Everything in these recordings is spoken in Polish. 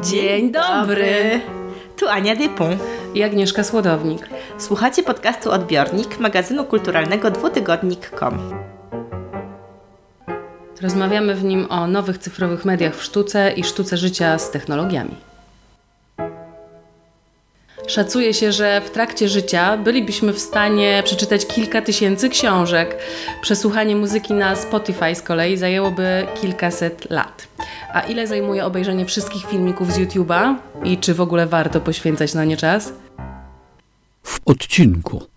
Dzień dobry. Tu Ania Dypun. I Agnieszka Słodownik. Słuchacie podcastu Odbiornik magazynu kulturalnego dwutygodnik.com. Rozmawiamy w nim o nowych cyfrowych mediach w sztuce i sztuce życia z technologiami. Szacuje się, że w trakcie życia bylibyśmy w stanie przeczytać kilka tysięcy książek. Przesłuchanie muzyki na Spotify z kolei zajęłoby kilkaset lat. A ile zajmuje obejrzenie wszystkich filmików z YouTube'a? I czy w ogóle warto poświęcać na nie czas? W odcinku.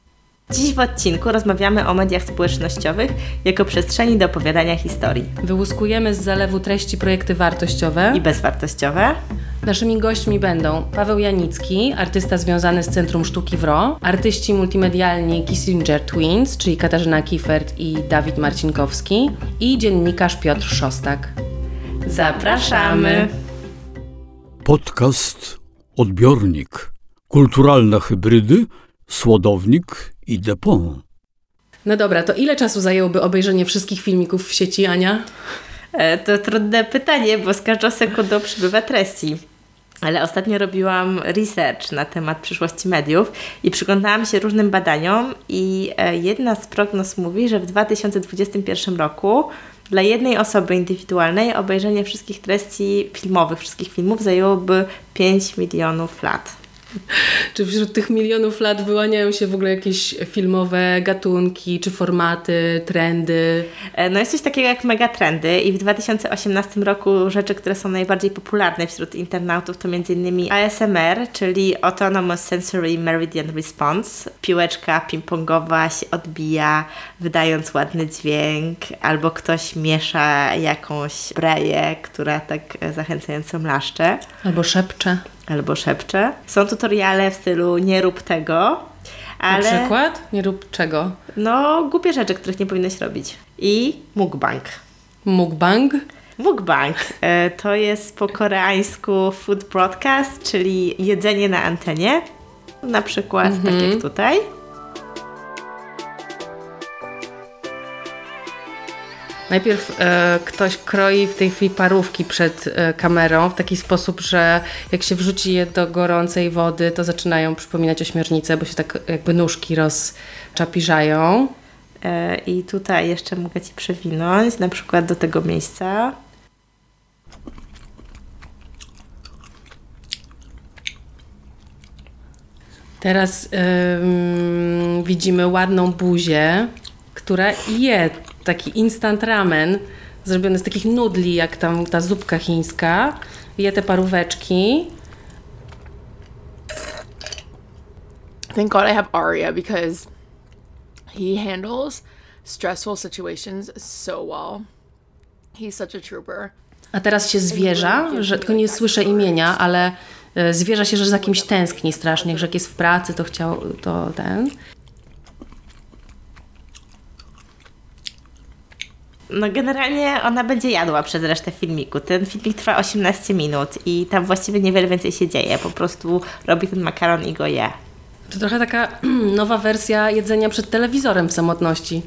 Dziś w odcinku rozmawiamy o mediach społecznościowych jako przestrzeni do opowiadania historii. Wyłuskujemy z zalewu treści projekty wartościowe i bezwartościowe. Naszymi gośćmi będą Paweł Janicki, artysta związany z Centrum Sztuki WRO, artyści multimedialni Kissinger Twins, czyli Katarzyna Kiefert i Dawid Marcinkowski i dziennikarz Piotr Szostak. Zapraszamy! Podcast Odbiornik. Kulturalne hybrydy, Słodownik i Depon. No dobra, to ile czasu zajęłoby obejrzenie wszystkich filmików w sieci, Ania? E, to trudne pytanie, bo z każdą sekundą przybywa treści. Ale ostatnio robiłam research na temat przyszłości mediów i przyglądałam się różnym badaniom i e, jedna z prognoz mówi, że w 2021 roku dla jednej osoby indywidualnej obejrzenie wszystkich treści filmowych, wszystkich filmów zajęłoby 5 milionów lat. Czy wśród tych milionów lat wyłaniają się w ogóle jakieś filmowe gatunki, czy formaty, trendy? E, no jest coś takiego jak megatrendy i w 2018 roku rzeczy, które są najbardziej popularne wśród internautów to m.in. ASMR, czyli Autonomous Sensory Meridian Response. Piłeczka ping-pongowa się odbija, wydając ładny dźwięk, albo ktoś miesza jakąś breję, która tak zachęcająco mlaszcze. Albo szepcze albo szepcze. Są tutoriale w stylu nie rób tego. Ale, Na przykład? Nie rób czego? No, głupie rzeczy, których nie powinnaś robić. I mukbang. Mukbang? Mukbang e, to jest po koreańsku food broadcast, czyli jedzenie na antenie. Na przykład tak jak mhm. tutaj. Najpierw e, ktoś kroi w tej chwili parówki przed e, kamerą w taki sposób, że jak się wrzuci je do gorącej wody, to zaczynają przypominać ośmiornicę, bo się tak jakby nóżki rozczapirzają. E, I tutaj jeszcze mogę Ci przewinąć, na przykład do tego miejsca. Teraz widzimy ładną buzię, która je taki instant ramen zrobiony z takich nudli, jak tam ta zupka chińska. Je te paróweczki. Thank God I have Aria because he handles stressful situations so well. He's such a trooper. A teraz się zwierza, że tylko nie słyszę imienia, ale e, zwierza się, że za kimś tęskni strasznie, że jak jest w pracy, to chciał to ten. No generalnie ona będzie jadła przez resztę filmiku. Ten filmik trwa 18 minut i tam właściwie niewiele więcej się dzieje. Po prostu robi ten makaron i go je. To trochę taka nowa wersja jedzenia przed telewizorem w samotności.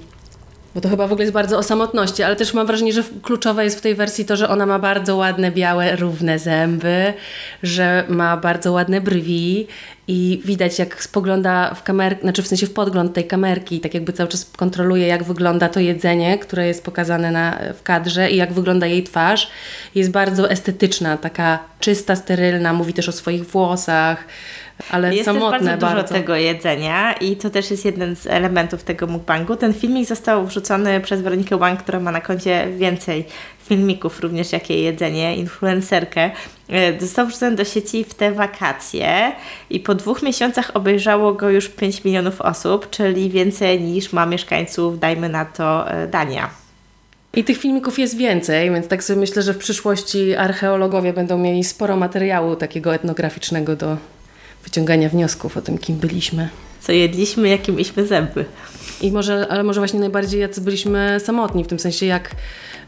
Bo to chyba w ogóle jest bardzo o samotności, ale też mam wrażenie, że kluczowe jest w tej wersji to, że ona ma bardzo ładne, białe, równe zęby, że ma bardzo ładne brwi i widać jak spogląda w kamerkę, znaczy w sensie w podgląd tej kamerki, tak jakby cały czas kontroluje jak wygląda to jedzenie, które jest pokazane na, w kadrze i jak wygląda jej twarz. Jest bardzo estetyczna, taka czysta, sterylna, mówi też o swoich włosach, ale jest samotne bardzo, bardzo dużo tego jedzenia i to też jest jeden z elementów tego mukbangu. Ten filmik został wrzucony przez Weronikę Wang, która ma na koncie więcej filmików, również jakie jedzenie, influencerkę. E, został wrzucony do sieci w te wakacje i po dwóch miesiącach obejrzało go już 5 milionów osób, czyli więcej niż ma mieszkańców, dajmy na to, e, Dania. I tych filmików jest więcej, więc tak sobie myślę, że w przyszłości archeologowie będą mieli sporo materiału takiego etnograficznego do wyciągania wniosków o tym, kim byliśmy. Co jedliśmy, jakie mieliśmy zęby. I może, ale może właśnie najbardziej jacy byliśmy samotni, w tym sensie jak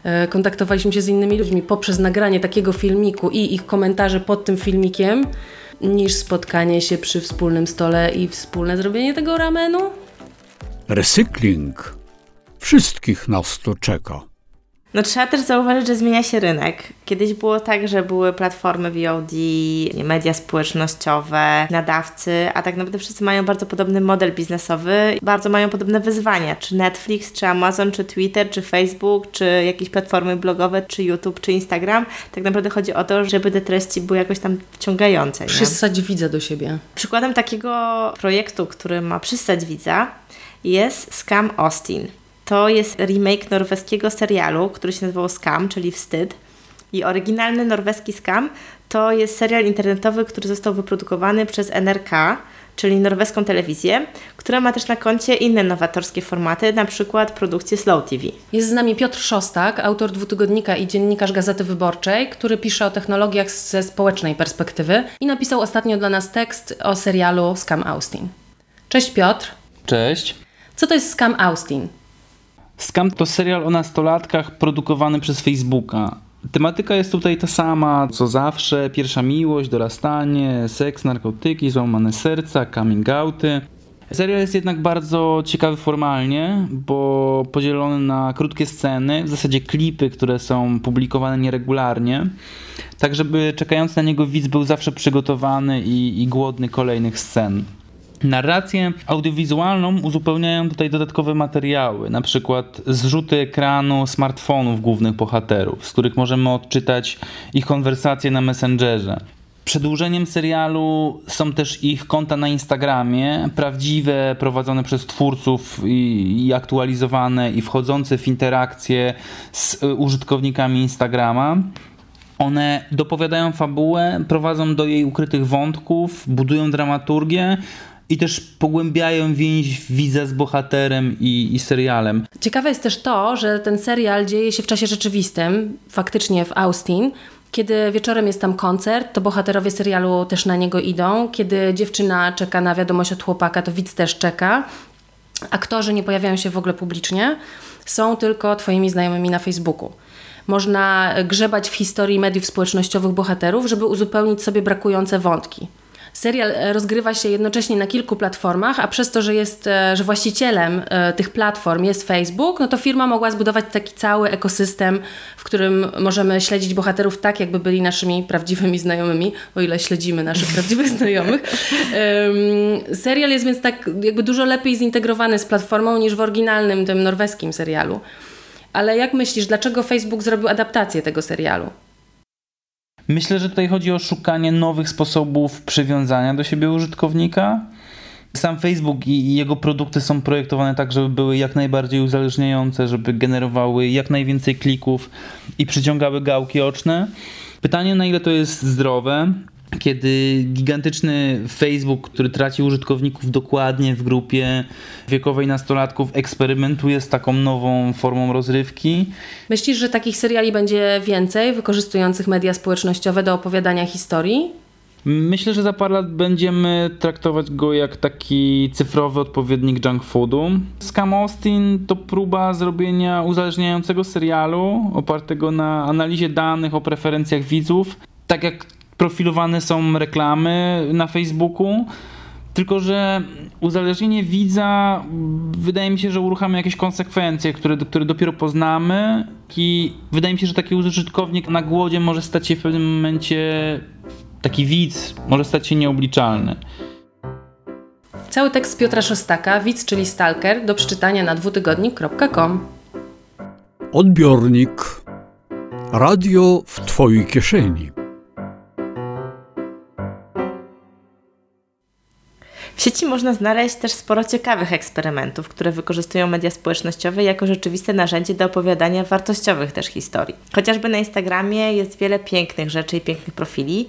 e, kontaktowaliśmy się z innymi ludźmi poprzez nagranie takiego filmiku i ich komentarze pod tym filmikiem, niż spotkanie się przy wspólnym stole i wspólne zrobienie tego ramenu? Recykling. Wszystkich nas to czeka. No trzeba też zauważyć, że zmienia się rynek. Kiedyś było tak, że były platformy VOD, media społecznościowe, nadawcy, a tak naprawdę wszyscy mają bardzo podobny model biznesowy, bardzo mają podobne wyzwania, czy Netflix, czy Amazon, czy Twitter, czy Facebook, czy jakieś platformy blogowe, czy YouTube, czy Instagram. Tak naprawdę chodzi o to, żeby te treści były jakoś tam wciągające. Nie? Przystać widza do siebie. Przykładem takiego projektu, który ma przystać widza, jest Scam Austin. To jest remake norweskiego serialu, który się nazywał Scam, czyli Wstyd. I oryginalny norweski Scam to jest serial internetowy, który został wyprodukowany przez NRK, czyli norweską telewizję, która ma też na koncie inne nowatorskie formaty, na przykład produkcję Slow TV. Jest z nami Piotr Szostak, autor dwutygodnika i dziennikarz Gazety Wyborczej, który pisze o technologiach ze społecznej perspektywy i napisał ostatnio dla nas tekst o serialu Scam Austin. Cześć Piotr. Cześć. Co to jest Scam Austin? Scam to serial o nastolatkach produkowany przez Facebooka. Tematyka jest tutaj ta sama, co zawsze. Pierwsza miłość, dorastanie, seks, narkotyki, złamane serca, coming outy. Serial jest jednak bardzo ciekawy formalnie, bo podzielony na krótkie sceny, w zasadzie klipy, które są publikowane nieregularnie, tak żeby czekający na niego widz był zawsze przygotowany i, i głodny kolejnych scen. Narrację audiowizualną uzupełniają tutaj dodatkowe materiały, na przykład zrzuty ekranu smartfonów głównych bohaterów, z których możemy odczytać ich konwersacje na Messengerze. Przedłużeniem serialu są też ich konta na Instagramie, prawdziwe, prowadzone przez twórców i, i aktualizowane i wchodzące w interakcje z y, użytkownikami Instagrama. One dopowiadają fabułę, prowadzą do jej ukrytych wątków, budują dramaturgię i też pogłębiają więź widza z bohaterem i, i serialem. Ciekawe jest też to, że ten serial dzieje się w czasie rzeczywistym, faktycznie w Austin. Kiedy wieczorem jest tam koncert, to bohaterowie serialu też na niego idą. Kiedy dziewczyna czeka na wiadomość od chłopaka, to widz też czeka. Aktorzy nie pojawiają się w ogóle publicznie, są tylko twoimi znajomymi na Facebooku. Można grzebać w historii mediów społecznościowych bohaterów, żeby uzupełnić sobie brakujące wątki. Serial e, rozgrywa się jednocześnie na kilku platformach, a przez to, że jest, e, że właścicielem e, tych platform jest Facebook, no to firma mogła zbudować taki cały ekosystem, w którym możemy śledzić bohaterów tak, jakby byli naszymi prawdziwymi znajomymi, o ile śledzimy naszych prawdziwych znajomych. Um, serial jest więc tak jakby dużo lepiej zintegrowany z platformą niż w oryginalnym tym norweskim serialu. Ale jak myślisz, dlaczego Facebook zrobił adaptację tego serialu? Myślę, że tutaj chodzi o szukanie nowych sposobów przywiązania do siebie użytkownika. Sam Facebook i jego produkty są projektowane tak, żeby były jak najbardziej uzależniające, żeby generowały jak najwięcej klików i przyciągały gałki oczne. Pytanie, na ile to jest zdrowe, kiedy gigantyczny Facebook, który traci użytkowników dokładnie w grupie wiekowej nastolatków, eksperymentuje z taką nową formą rozrywki. Myślisz, że takich seriali będzie więcej, wykorzystujących media społecznościowe do opowiadania historii? Myślę, że za parę lat będziemy traktować go jak taki cyfrowy odpowiednik junk foodu. Scam Austin to próba zrobienia uzależniającego serialu opartego na analizie danych o preferencjach widzów. Tak jak profilowane są reklamy na Facebooku. Tylko, że uzależnienie widza wydaje mi się, że uruchamia jakieś konsekwencje, które, które dopiero poznamy. I wydaje mi się, że taki użytkownik na głodzie może stać się w pewnym momencie, taki widz może stać się nieobliczalny. Cały tekst Piotra Szostaka, widz czyli stalker, do przeczytania na dwutygodnik.com. Odbiornik. Radio w Twojej kieszeni. W sieci można znaleźć też sporo ciekawych eksperymentów, które wykorzystują media społecznościowe jako rzeczywiste narzędzie do opowiadania wartościowych też historii. Chociażby na Instagramie jest wiele pięknych rzeczy i pięknych profili.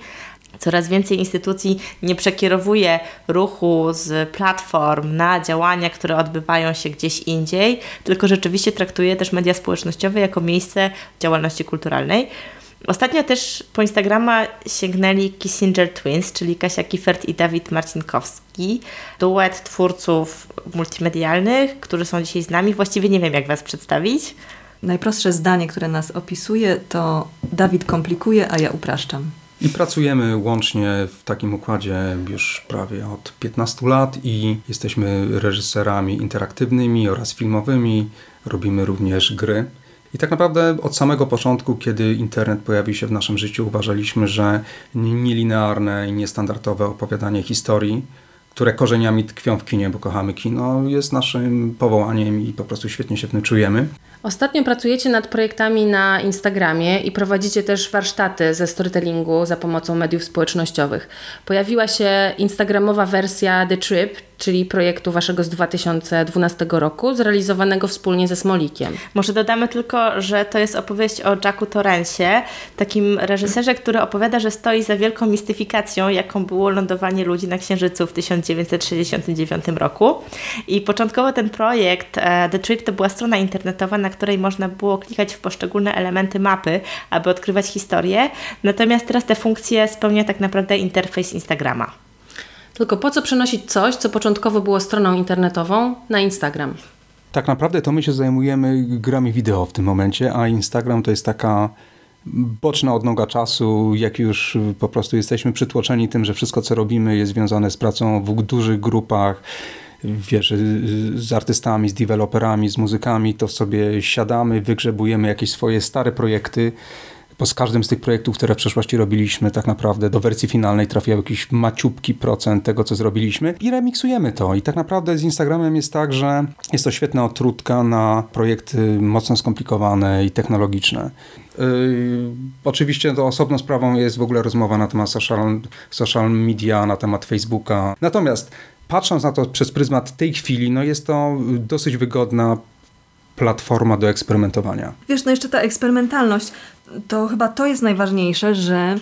Coraz więcej instytucji nie przekierowuje ruchu z platform na działania, które odbywają się gdzieś indziej, tylko rzeczywiście traktuje też media społecznościowe jako miejsce działalności kulturalnej. Ostatnio też po Instagrama sięgnęli Kissinger Twins, czyli Kasia Kiefert i Dawid Marcinkowski, duet twórców multimedialnych, którzy są dzisiaj z nami. Właściwie nie wiem, jak Was przedstawić. Najprostsze zdanie, które nas opisuje, to Dawid komplikuje, a ja upraszczam. I pracujemy łącznie w takim układzie już prawie od 15 lat i jesteśmy reżyserami interaktywnymi oraz filmowymi. Robimy również gry. I tak naprawdę od samego początku, kiedy internet pojawił się w naszym życiu, uważaliśmy, że nielinearne i niestandardowe opowiadanie historii, które korzeniami tkwią w kinie, bo kochamy kino, jest naszym powołaniem i po prostu świetnie się w tym czujemy. Ostatnio pracujecie nad projektami na Instagramie i prowadzicie też warsztaty ze storytellingu za pomocą mediów społecznościowych. Pojawiła się instagramowa wersja The Trip, czyli projektu waszego z 2012 roku, zrealizowanego wspólnie ze Smolikiem. Może dodamy tylko, że to jest opowieść o Jacku Torrensie, takim reżyserze, który opowiada, że stoi za wielką mistyfikacją, jaką było lądowanie ludzi na Księżycu w 1969 roku. I początkowo ten projekt e, The Trip to była strona internetowa, na której można było klikać w poszczególne elementy mapy, aby odkrywać historię. Natomiast teraz te funkcje spełnia tak naprawdę interfejs Instagrama. Tylko po co przenosić coś, co początkowo było stroną internetową, na Instagram? Tak naprawdę to my się zajmujemy grami wideo w tym momencie, a Instagram to jest taka boczna odnoga czasu, jak już po prostu jesteśmy przytłoczeni tym, że wszystko co robimy jest związane z pracą w dużych grupach, wiesz, z artystami, z deweloperami, z muzykami, to sobie siadamy, wygrzebujemy jakieś swoje stare projekty, bo z każdym z tych projektów, które w przeszłości robiliśmy, tak naprawdę do wersji finalnej trafiał jakiś maciupki procent tego, co zrobiliśmy i remiksujemy to. I tak naprawdę z Instagramem jest tak, że jest to świetna otrutka na projekty mocno skomplikowane i technologiczne. Yy, oczywiście to osobną sprawą jest w ogóle rozmowa na temat social, social media, na temat Facebooka. Natomiast patrząc na to przez pryzmat tej chwili, no jest to dosyć wygodna platforma do eksperymentowania. Wiesz, no jeszcze ta eksperymentalność, to chyba to jest najważniejsze, że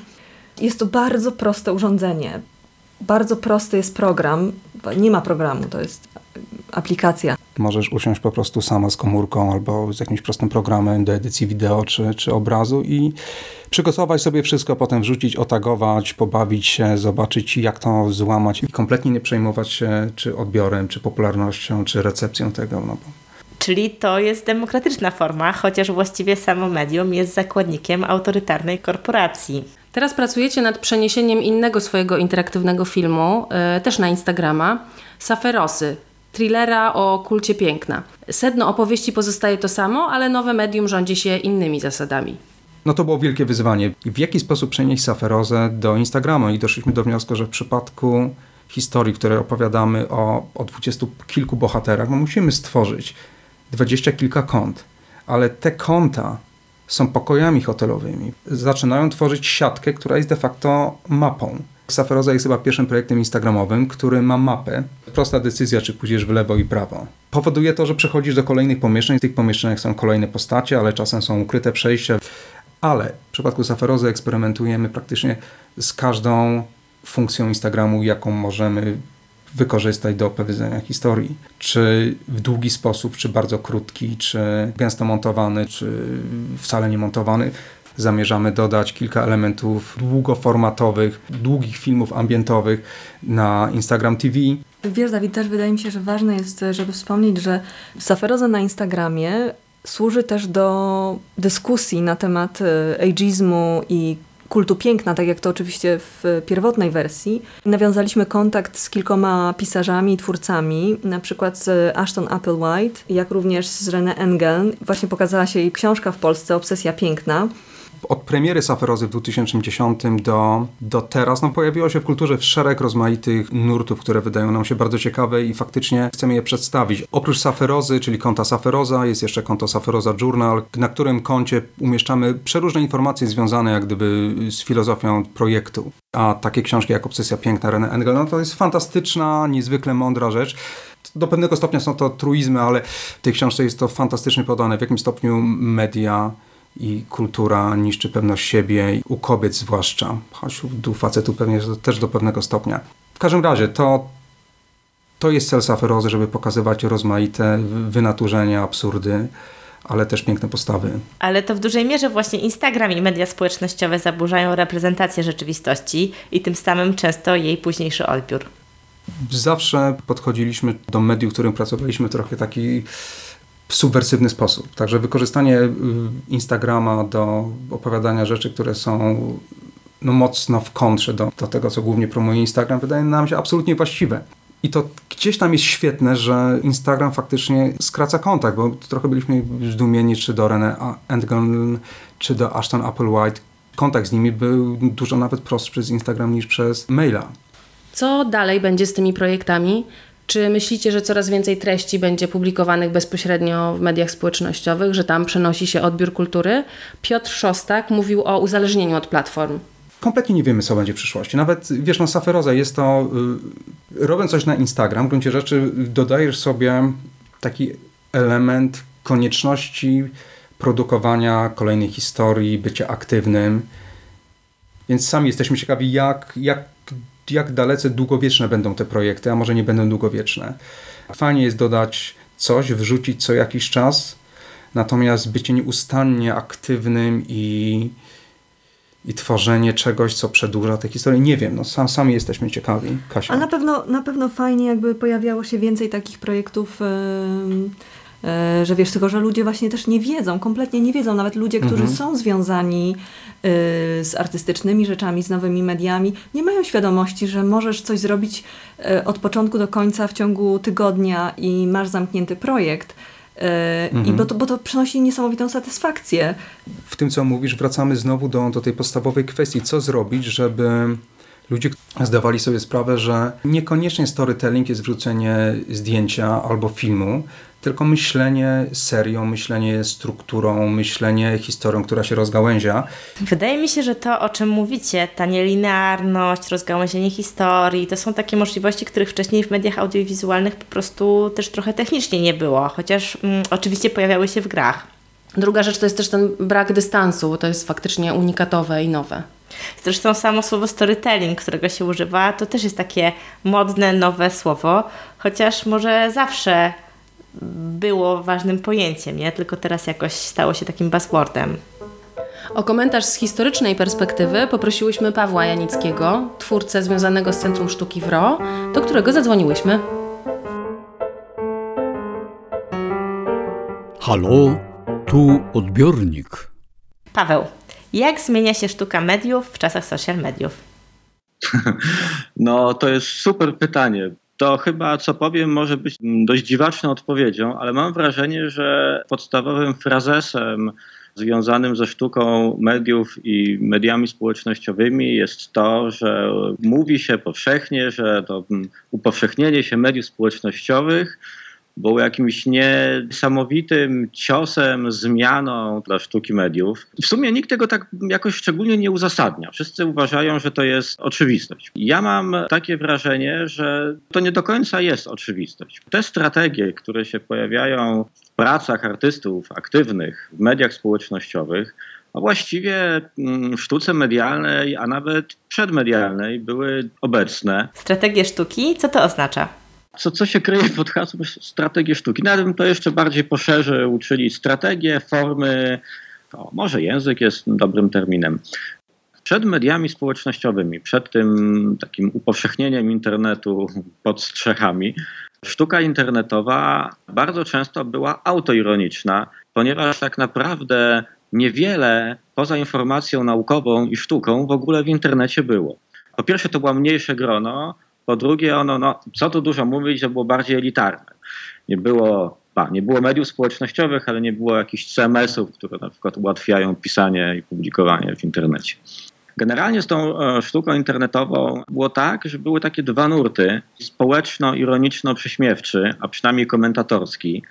jest to bardzo proste urządzenie. Bardzo prosty jest program. Nie ma programu, to jest aplikacja. Możesz usiąść po prostu sama z komórką albo z jakimś prostym programem do edycji wideo czy, czy obrazu i przygotować sobie wszystko, potem wrzucić, otagować, pobawić się, zobaczyć jak to złamać i kompletnie nie przejmować się czy odbiorem, czy popularnością, czy recepcją tego. No bo Czyli to jest demokratyczna forma, chociaż właściwie samo medium jest zakładnikiem autorytarnej korporacji. Teraz pracujecie nad przeniesieniem innego swojego interaktywnego filmu, yy, też na Instagrama, Saferosy, thrillera o kulcie piękna. Sedno opowieści pozostaje to samo, ale nowe medium rządzi się innymi zasadami. No to było wielkie wyzwanie. W jaki sposób przenieść saferozę do Instagrama? I doszliśmy do wniosku, że w przypadku historii, które opowiadamy o, o dwudziestu kilku bohaterach, no musimy stworzyć dwadzieścia kilka kont. Ale te konta są pokojami hotelowymi. Zaczynają tworzyć siatkę, która jest de facto mapą. Saferoza jest chyba pierwszym projektem instagramowym, który ma mapę. Prosta decyzja, czy pójdziesz w lewo i prawo. Powoduje to, że przechodzisz do kolejnych pomieszczeń. W tych pomieszczeniach są kolejne postacie, ale czasem są ukryte przejścia. Ale w przypadku Saferozy eksperymentujemy praktycznie z każdą funkcją Instagramu, jaką możemy wykorzystać do opowiedzenia historii. Czy w długi sposób, czy bardzo krótki, czy gęsto montowany, czy wcale nie montowany. Zamierzamy dodać kilka elementów długoformatowych, długich filmów ambientowych na Instagram TV. Wiesz, Dawid, też wydaje mi się, że ważne jest, żeby wspomnieć, że Saferoza na Instagramie służy też do dyskusji na temat e, ageizmu i kultu piękna, tak jak to oczywiście w pierwotnej wersji. Nawiązaliśmy kontakt z kilkoma pisarzami i twórcami, na przykład z Ashton Applewhite, jak również z René Engel. Właśnie pokazała się jej książka w Polsce, Obsesja Piękna. Od premiery Saferozy w 2010 do, do teraz no, pojawiło się w kulturze szereg rozmaitych nurtów, które wydają nam się bardzo ciekawe i faktycznie chcemy je przedstawić. Oprócz Saferozy, czyli konta Saferoza, jest jeszcze konto Saferoza Journal, na którym koncie umieszczamy przeróżne informacje związane jak gdyby z filozofią projektu. A takie książki jak Obsesja Piękna René Engel, no to jest fantastyczna, niezwykle mądra rzecz. Do pewnego stopnia są to truizmy, ale w tej książce jest to fantastycznie podane, w jakim stopniu media i kultura niszczy pewność siebie, u kobiet zwłaszcza, choć u facetów pewnie też do pewnego stopnia. W każdym razie to, to jest cel Saferozy, żeby pokazywać rozmaite wynaturzenia, absurdy, ale też piękne postawy. Ale to w dużej mierze właśnie Instagram i media społecznościowe zaburzają reprezentację rzeczywistości i tym samym często jej późniejszy odbiór. Zawsze podchodziliśmy do mediów, w którym pracowaliśmy trochę taki w subwersywny sposób. Także wykorzystanie y, Instagrama do opowiadania rzeczy, które są no, mocno w kontrze do, do tego, co głównie promuje Instagram, wydaje nam się absolutnie właściwe. I to gdzieś tam jest świetne, że Instagram faktycznie skraca kontakt, bo trochę byliśmy zdumieni, czy do René Endgren, czy do Ashton Applewhite. Kontakt z nimi był dużo nawet prostszy przez Instagram niż przez maila. Co dalej będzie z tymi projektami? Czy myślicie, że coraz więcej treści będzie publikowanych bezpośrednio w mediach społecznościowych, że tam przenosi się odbiór kultury? Piotr Szostak mówił o uzależnieniu od platform. Kompletnie nie wiemy, co będzie w przyszłości. Nawet, wiesz, no Saferoza jest to, y, robiąc coś na Instagram, w gruncie rzeczy dodajesz sobie taki element konieczności produkowania kolejnej historii, bycia aktywnym. Więc sami jesteśmy ciekawi, jak, jak, jak dalece długowieczne będą te projekty, a może nie będą długowieczne. Fajnie jest dodać coś, wrzucić co jakiś czas, natomiast bycie nieustannie aktywnym i, i tworzenie czegoś, co przedłuża tę historię, nie wiem, no sam, sami jesteśmy ciekawi. Kasia. A na pewno, na pewno fajnie jakby pojawiało się więcej takich projektów, e, że wiesz, tylko że ludzie właśnie też nie wiedzą, kompletnie nie wiedzą, nawet ludzie, którzy są związani y, z artystycznymi rzeczami, z nowymi mediami, nie mają świadomości, że możesz coś zrobić e, od początku do końca w ciągu tygodnia i masz zamknięty projekt. E, I bo to, bo to przynosi niesamowitą satysfakcję. w tym, co mówisz, wracamy znowu do, do tej podstawowej kwestii. Co zrobić, żeby ludzie zdawali sobie sprawę, że niekoniecznie storytelling jest wrzucenie zdjęcia albo filmu, tylko myślenie serią, myślenie strukturą, myślenie historią, która się rozgałęzia. Wydaje mi się, że to, o czym mówicie, ta nielinearność, rozgałęzienie historii, to są takie możliwości, których wcześniej w mediach audiowizualnych po prostu też trochę technicznie nie było, chociaż mm, oczywiście pojawiały się w grach. Druga rzecz to jest też ten brak dystansu, bo to jest faktycznie unikatowe i nowe. Zresztą samo słowo storytelling, którego się używa, to też jest takie modne, nowe słowo, chociaż może zawsze było ważnym pojęciem, nie? Tylko teraz jakoś stało się takim buzzwordem. O komentarz z historycznej perspektywy poprosiłyśmy Pawła Janickiego, twórcę związanego z Centrum Sztuki w RO, do którego zadzwoniłyśmy. Halo, tu odbiornik. Paweł, jak zmienia się sztuka mediów w czasach social mediów? No, to jest super pytanie. To chyba, co powiem, może być dość dziwaczną odpowiedzią, ale mam wrażenie, że podstawowym frazesem związanym ze sztuką mediów i mediami społecznościowymi jest to, że mówi się powszechnie, że to upowszechnienie się mediów społecznościowych było jakimś niesamowitym ciosem, zmianą dla sztuki mediów. W sumie nikt tego tak jakoś szczególnie nie uzasadnia. Wszyscy uważają, że to jest oczywistość. Ja mam takie wrażenie, że to nie do końca jest oczywistość. Te strategie, które się pojawiają w pracach artystów aktywnych w mediach społecznościowych, a właściwie mm, w sztuce medialnej, a nawet przedmedialnej były obecne. Strategie sztuki, co to oznacza? Co, co się kryje pod hasłem strategii sztuki. Nawet bym to jeszcze bardziej poszerzył, czyli strategie, formy, o, może język jest dobrym terminem. Przed mediami społecznościowymi, przed tym takim upowszechnieniem internetu pod strzechami, sztuka internetowa bardzo często była autoironiczna, ponieważ tak naprawdę niewiele poza informacją naukową i sztuką w ogóle w internecie było. Po pierwsze, to było mniejsze grono, po drugie, ono, no, co tu dużo mówić, że było bardziej elitarne. Nie było, nie było mediów społecznościowych, ale nie było jakichś CMS-ów, które na przykład ułatwiają pisanie i publikowanie w internecie. Generalnie z tą e, sztuką internetową było tak, że były takie dwa nurty, społeczno-ironiczno-prześmiewczy, a przynajmniej komentatorski.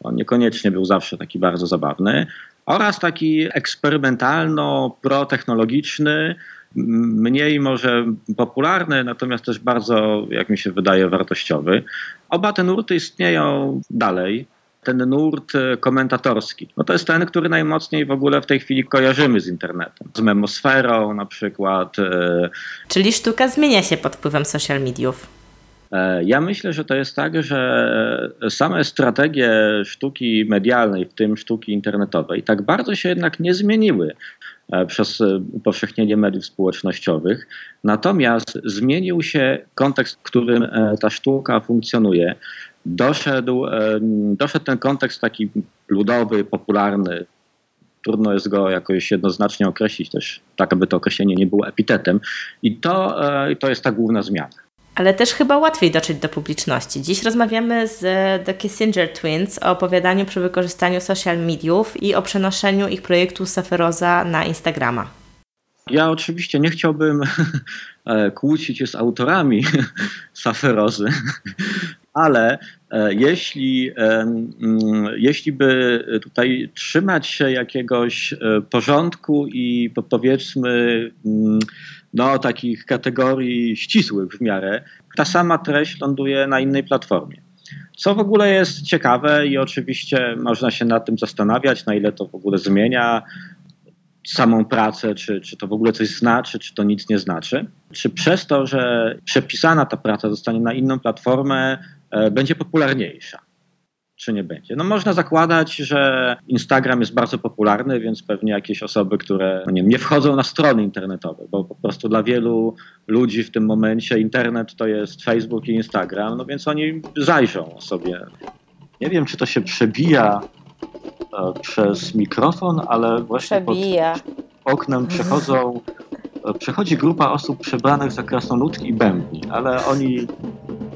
On niekoniecznie był zawsze taki bardzo zabawny, oraz taki eksperymentalno-protechnologiczny, mniej może popularny, natomiast też bardzo, jak mi się wydaje, wartościowy. Oba te nurty istnieją dalej. Ten nurt e, komentatorski, no to jest ten, który najmocniej w ogóle w tej chwili kojarzymy z internetem. Z memosferą na przykład. e, Czyli sztuka zmienia się pod wpływem social mediów. E, Ja myślę, że to jest tak, że same strategie sztuki medialnej, w tym sztuki internetowej, tak bardzo się jednak nie zmieniły e, przez upowszechnienie mediów społecznościowych. Natomiast zmienił się kontekst, w którym e, ta sztuka funkcjonuje. Doszedł, doszedł ten kontekst taki ludowy, popularny. Trudno jest go jakoś jednoznacznie określić też, tak aby to określenie nie było epitetem. I to, to jest ta główna zmiana. Ale też chyba łatwiej dotrzeć do publiczności. Dziś rozmawiamy z The Kissinger Twins o opowiadaniu przy wykorzystaniu social mediów i o przenoszeniu ich projektu Saferoza na Instagrama. Ja oczywiście nie chciałbym e, kłócić się z autorami Saferozy, ale jeśli, e, mm, jeśli by tutaj trzymać się jakiegoś e, porządku i po- powiedzmy mm, no, takich kategorii ścisłych w miarę, ta sama treść ląduje na innej platformie. Co w ogóle jest ciekawe i oczywiście można się nad tym zastanawiać, na ile to w ogóle zmienia samą pracę, czy, czy to w ogóle coś znaczy, czy to nic nie znaczy. Czy przez to, że przepisana ta praca zostanie na inną platformę, będzie popularniejsza? Czy nie będzie? No można zakładać, że Instagram jest bardzo popularny, więc pewnie jakieś osoby, które no nie, nie wchodzą na strony internetowe, bo po prostu dla wielu ludzi w tym momencie internet to jest Facebook i Instagram, no więc oni zajrzą sobie. Nie wiem, czy to się przebija e, przez mikrofon, ale właśnie pod Przebija. oknem przechodzą, e, przechodzi grupa osób przebranych za krasnoludki i bębni, ale oni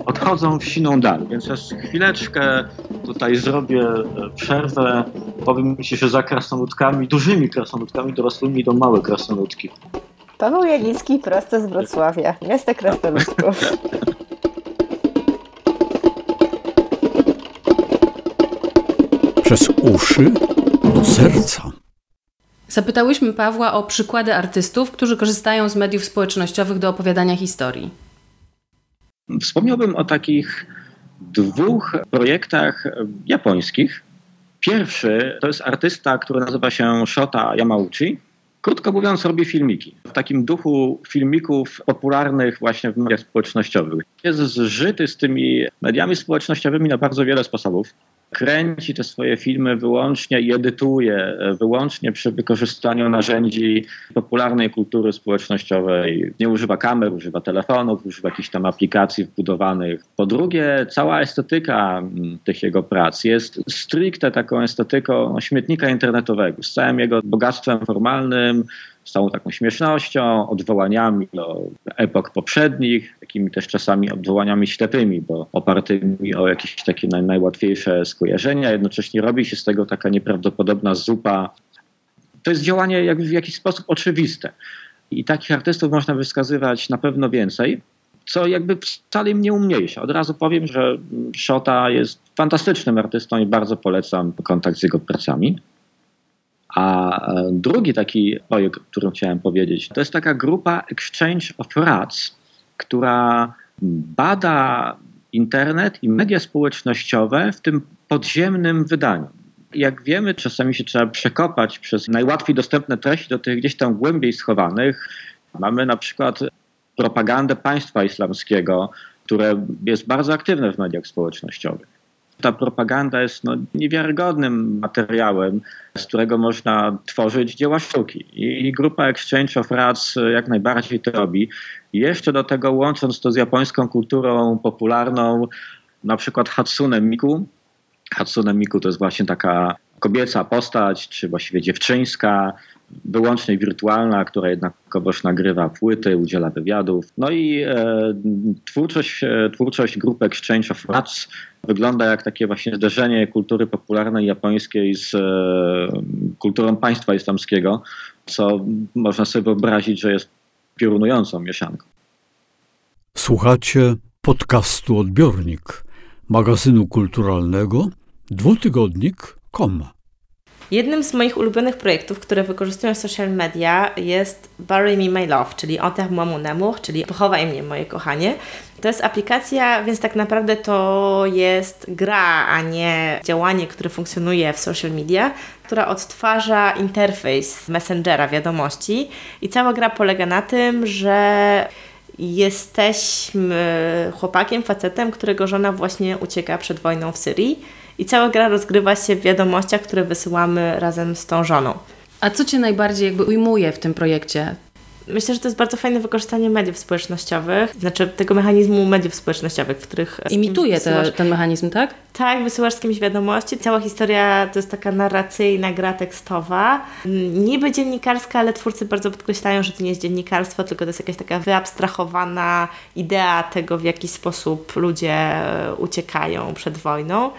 odchodzą w siną dal, więc ja z chwileczkę tutaj zrobię e, przerwę. Powiem Ci, że za krasnoludkami, dużymi krasnoludkami dorosłymi idą małe krasnoludki. Paweł Janicki prosto z Wrocławia, miasta krasnoludków. Przez uszy do serca. Zapytałyśmy Pawła o przykłady artystów, którzy korzystają z mediów społecznościowych do opowiadania historii. Wspomniałbym o takich dwóch projektach japońskich. Pierwszy to jest artysta, który nazywa się Shota Yamauchi. Krótko mówiąc, robi filmiki. W takim duchu filmików popularnych właśnie w mediach społecznościowych. Jest zżyty z tymi mediami społecznościowymi na bardzo wiele sposobów. Kręci te swoje filmy wyłącznie i edytuje wyłącznie przy wykorzystaniu narzędzi popularnej kultury społecznościowej. Nie używa kamer, używa telefonów, używa jakichś tam aplikacji wbudowanych. Po drugie, cała estetyka mm, tych jego prac jest stricte taką estetyką śmietnika internetowego, z całym jego bogactwem formalnym, z całą taką śmiesznością, odwołaniami do epok poprzednich, takimi też czasami odwołaniami ślepymi, bo opartymi o jakieś takie naj, najłatwiejsze skojarzenia. Jednocześnie robi się z tego taka nieprawdopodobna zupa. To jest działanie jak w jakiś sposób oczywiste. I takich artystów można wskazywać na pewno więcej, co jakby wcale im nie umniejsza. Od razu powiem, że Shota jest fantastycznym artystą i bardzo polecam kontakt z jego pracami. A e, drugi taki projekt, o którym chciałem powiedzieć, to jest taka grupa Exchange of Rats, która bada internet i media społecznościowe w tym podziemnym wydaniu. Jak wiemy, czasami się trzeba przekopać przez najłatwiej dostępne treści do tych gdzieś tam głębiej schowanych. Mamy na przykład propagandę państwa islamskiego, które jest bardzo aktywne w mediach społecznościowych ta propaganda jest no, niewiarygodnym materiałem, z którego można tworzyć dzieła sztuki. I grupa Exchange of Rats jak najbardziej to robi. Jeszcze do tego łącząc to z japońską kulturą popularną, na przykład Hatsune Miku. Hatsune Miku to jest właśnie taka kobieca postać, czy właściwie dziewczyńska, wyłącznie wirtualna, która jednakowoż nagrywa płyty, udziela wywiadów. No i e, twórczość, e, twórczość grupy Exchange of Rats wygląda jak takie właśnie zderzenie kultury popularnej japońskiej z e, kulturą państwa islamskiego, co można sobie wyobrazić, że jest piorunującą mieszanką. Słuchacie podcastu Odbiornik, magazynu kulturalnego Jednym z moich ulubionych projektów, które wykorzystują social media jest Bury Me My Love, czyli Nemuch, czyli Pochowaj mnie moje kochanie. To jest aplikacja, więc tak naprawdę to jest gra, a nie działanie, które funkcjonuje w social media, która odtwarza interfejs Messengera wiadomości. I cała gra polega na tym, że jesteśmy chłopakiem, facetem, którego żona właśnie ucieka przed wojną w Syrii i cała gra rozgrywa się w wiadomościach, które wysyłamy razem z tą żoną. A co Cię najbardziej jakby ujmuje w tym projekcie? Myślę, że to jest bardzo fajne wykorzystanie mediów społecznościowych, znaczy tego mechanizmu mediów społecznościowych, w których... kimś Imituje te, ten mechanizm, tak? Tak, wysyłasz z kimś wiadomości. Cała historia to jest taka narracyjna gra tekstowa. Mm, Niby dziennikarska, ale twórcy bardzo podkreślają, że to nie jest dziennikarstwo, tylko to jest jakaś taka wyabstrahowana idea tego, w jaki sposób ludzie e, uciekają przed wojną.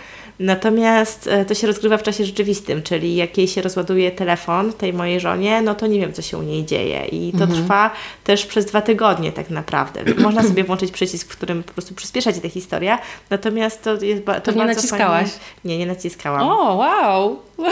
Natomiast e, to się rozgrywa w czasie rzeczywistym, czyli jak jej się rozładuje telefon, tej mojej żonie, no to nie wiem, co się u niej dzieje. I to trwa też przez dwa tygodnie tak naprawdę. Można sobie włączyć przycisk, w którym po prostu przyspiesza ci ta historia, natomiast to jest ba- to Pewnie bardzo naciskałaś. Fajnie... Nie, nie naciskałam. O, wow!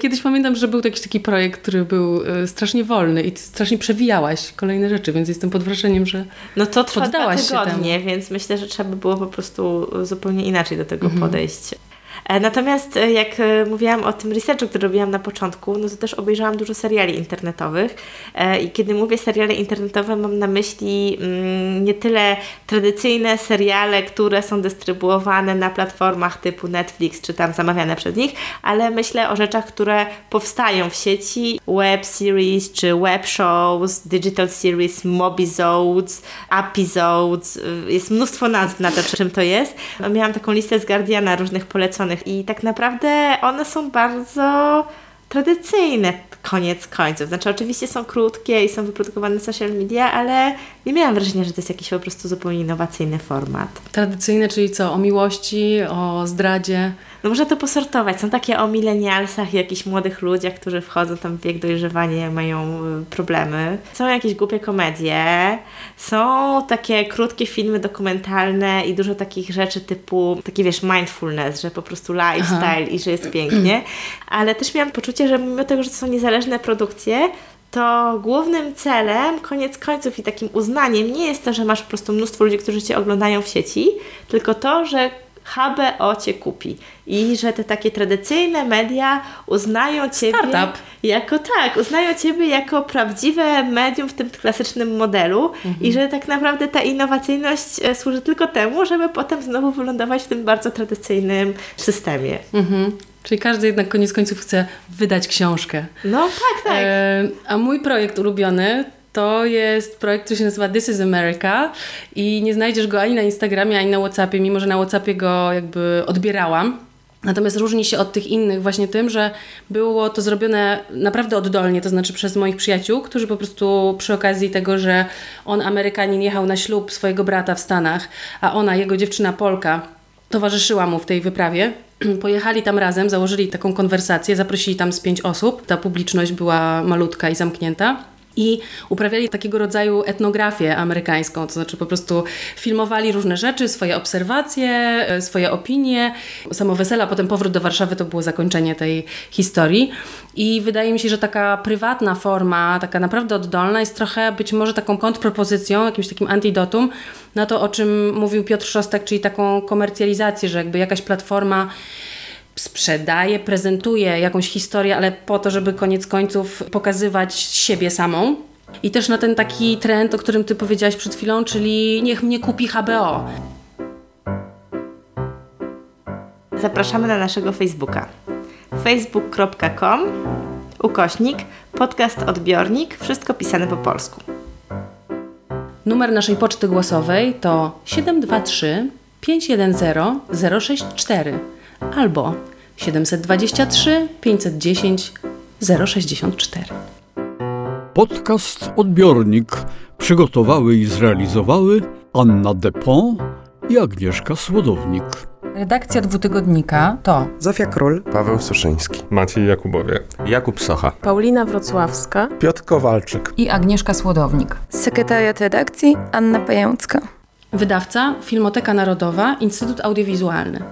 Kiedyś pamiętam, że był jakiś taki projekt, który był e, strasznie wolny i strasznie przewijałaś kolejne rzeczy, więc jestem pod wrażeniem, że No to trwa dwa tygodnie, więc myślę, że trzeba by było po prostu zupełnie inaczej do tego Mhm. podejść. E, Natomiast e, jak e, mówiłam o tym researchu, który robiłam na początku, no to też obejrzałam dużo seriali internetowych E, i kiedy mówię seriale internetowe, mam na myśli mm, nie tyle tradycyjne seriale, które są dystrybuowane na platformach typu Netflix, czy tam zamawiane przez nich, ale myślę o rzeczach, które powstają w sieci, web series, czy web shows, digital series, mobizodes, episodes, y, jest mnóstwo nazw na to, czym to jest. Miałam taką listę z Guardiana różnych poleconych i tak naprawdę one są bardzo tradycyjne koniec końców. Znaczy oczywiście są krótkie i są wyprodukowane na social media, ale nie miałam wrażenia, że to jest jakiś po prostu zupełnie innowacyjny format. tradycyjne, czyli co? O miłości, o zdradzie. No można to posortować. Są takie o milenialsach i jakichś młodych ludziach, którzy wchodzą tam w wiek dojrzewania mają y, problemy. Są jakieś głupie komedie. Są takie krótkie filmy dokumentalne i dużo takich rzeczy typu, takie wiesz, mindfulness, że po prostu lifestyle i że jest pięknie. Ale też miałam poczucie, że mimo tego, że to są niezależne produkcje, to głównym celem, koniec końców i takim uznaniem nie jest to, że masz po prostu mnóstwo ludzi, którzy Cię oglądają w sieci, tylko to, że HBO Cię kupi i że te takie tradycyjne media uznają Ciebie Startup. jako tak, uznają Ciebie jako prawdziwe medium w tym klasycznym modelu i że tak naprawdę ta innowacyjność e, służy tylko temu, żeby potem znowu wylądować w tym bardzo tradycyjnym systemie. Mhm. Czyli każdy jednak koniec końców chce wydać książkę. No tak, tak. E, a mój projekt ulubiony to jest projekt, który się nazywa This is America i nie znajdziesz go ani na Instagramie, ani na Whatsappie, mimo że na Whatsappie go jakby odbierałam. Natomiast różni się od tych innych właśnie tym, że było to zrobione naprawdę oddolnie, to znaczy przez moich przyjaciół, którzy po prostu przy okazji tego, że on Amerykanin jechał na ślub swojego brata w Stanach, a ona, jego dziewczyna Polka, towarzyszyła mu w tej wyprawie. Pojechali tam razem, założyli taką konwersację, zaprosili tam z pięć osób. Ta publiczność była malutka i zamknięta. I uprawiali takiego rodzaju etnografię amerykańską, to znaczy po prostu filmowali różne rzeczy, swoje obserwacje, e, swoje opinie. Samo wesela, potem powrót do Warszawy to było zakończenie tej historii. I wydaje mi się, że taka prywatna forma, taka naprawdę oddolna, jest trochę być może taką kontrpropozycją, jakimś takim antidotum na to, o czym mówił Piotr Szostak, czyli taką komercjalizację, że jakby jakaś platforma sprzedaje, prezentuje jakąś historię, ale po to, żeby koniec końców pokazywać siebie samą. I też na ten taki trend, o którym ty powiedziałaś przed chwilą, czyli niech mnie kupi HBO. Zapraszamy na naszego Facebooka. facebook.com ukośnik podcast odbiornik, wszystko pisane po polsku. Numer naszej poczty głosowej to 723 510 064 albo 723 510 064. Podcast Odbiornik przygotowały i zrealizowały Anna Depon i Agnieszka Słodownik. Redakcja dwutygodnika to Zofia Król, Paweł Suszyński, Maciej Jakubowie, Jakub Socha, Paulina Wrocławska, Piotr Kowalczyk i Agnieszka Słodownik. sekretariat redakcji Anna Pającka. Wydawca Filmoteka Narodowa, Instytut Audiowizualny.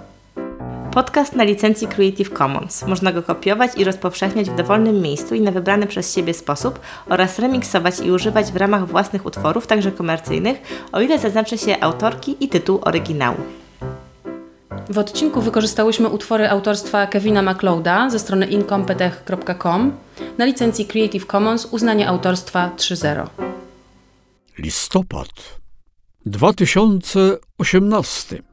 Podcast na licencji Creative Commons. Można go kopiować i rozpowszechniać w dowolnym miejscu i na wybrany przez siebie sposób oraz remiksować i używać w ramach własnych utworów, także komercyjnych, o ile zaznaczy się autorki i tytuł oryginału. W odcinku wykorzystałyśmy utwory autorstwa Kevina MacLeoda ze strony incompetech.com na licencji Creative Commons uznanie autorstwa 3.0. Listopad 2018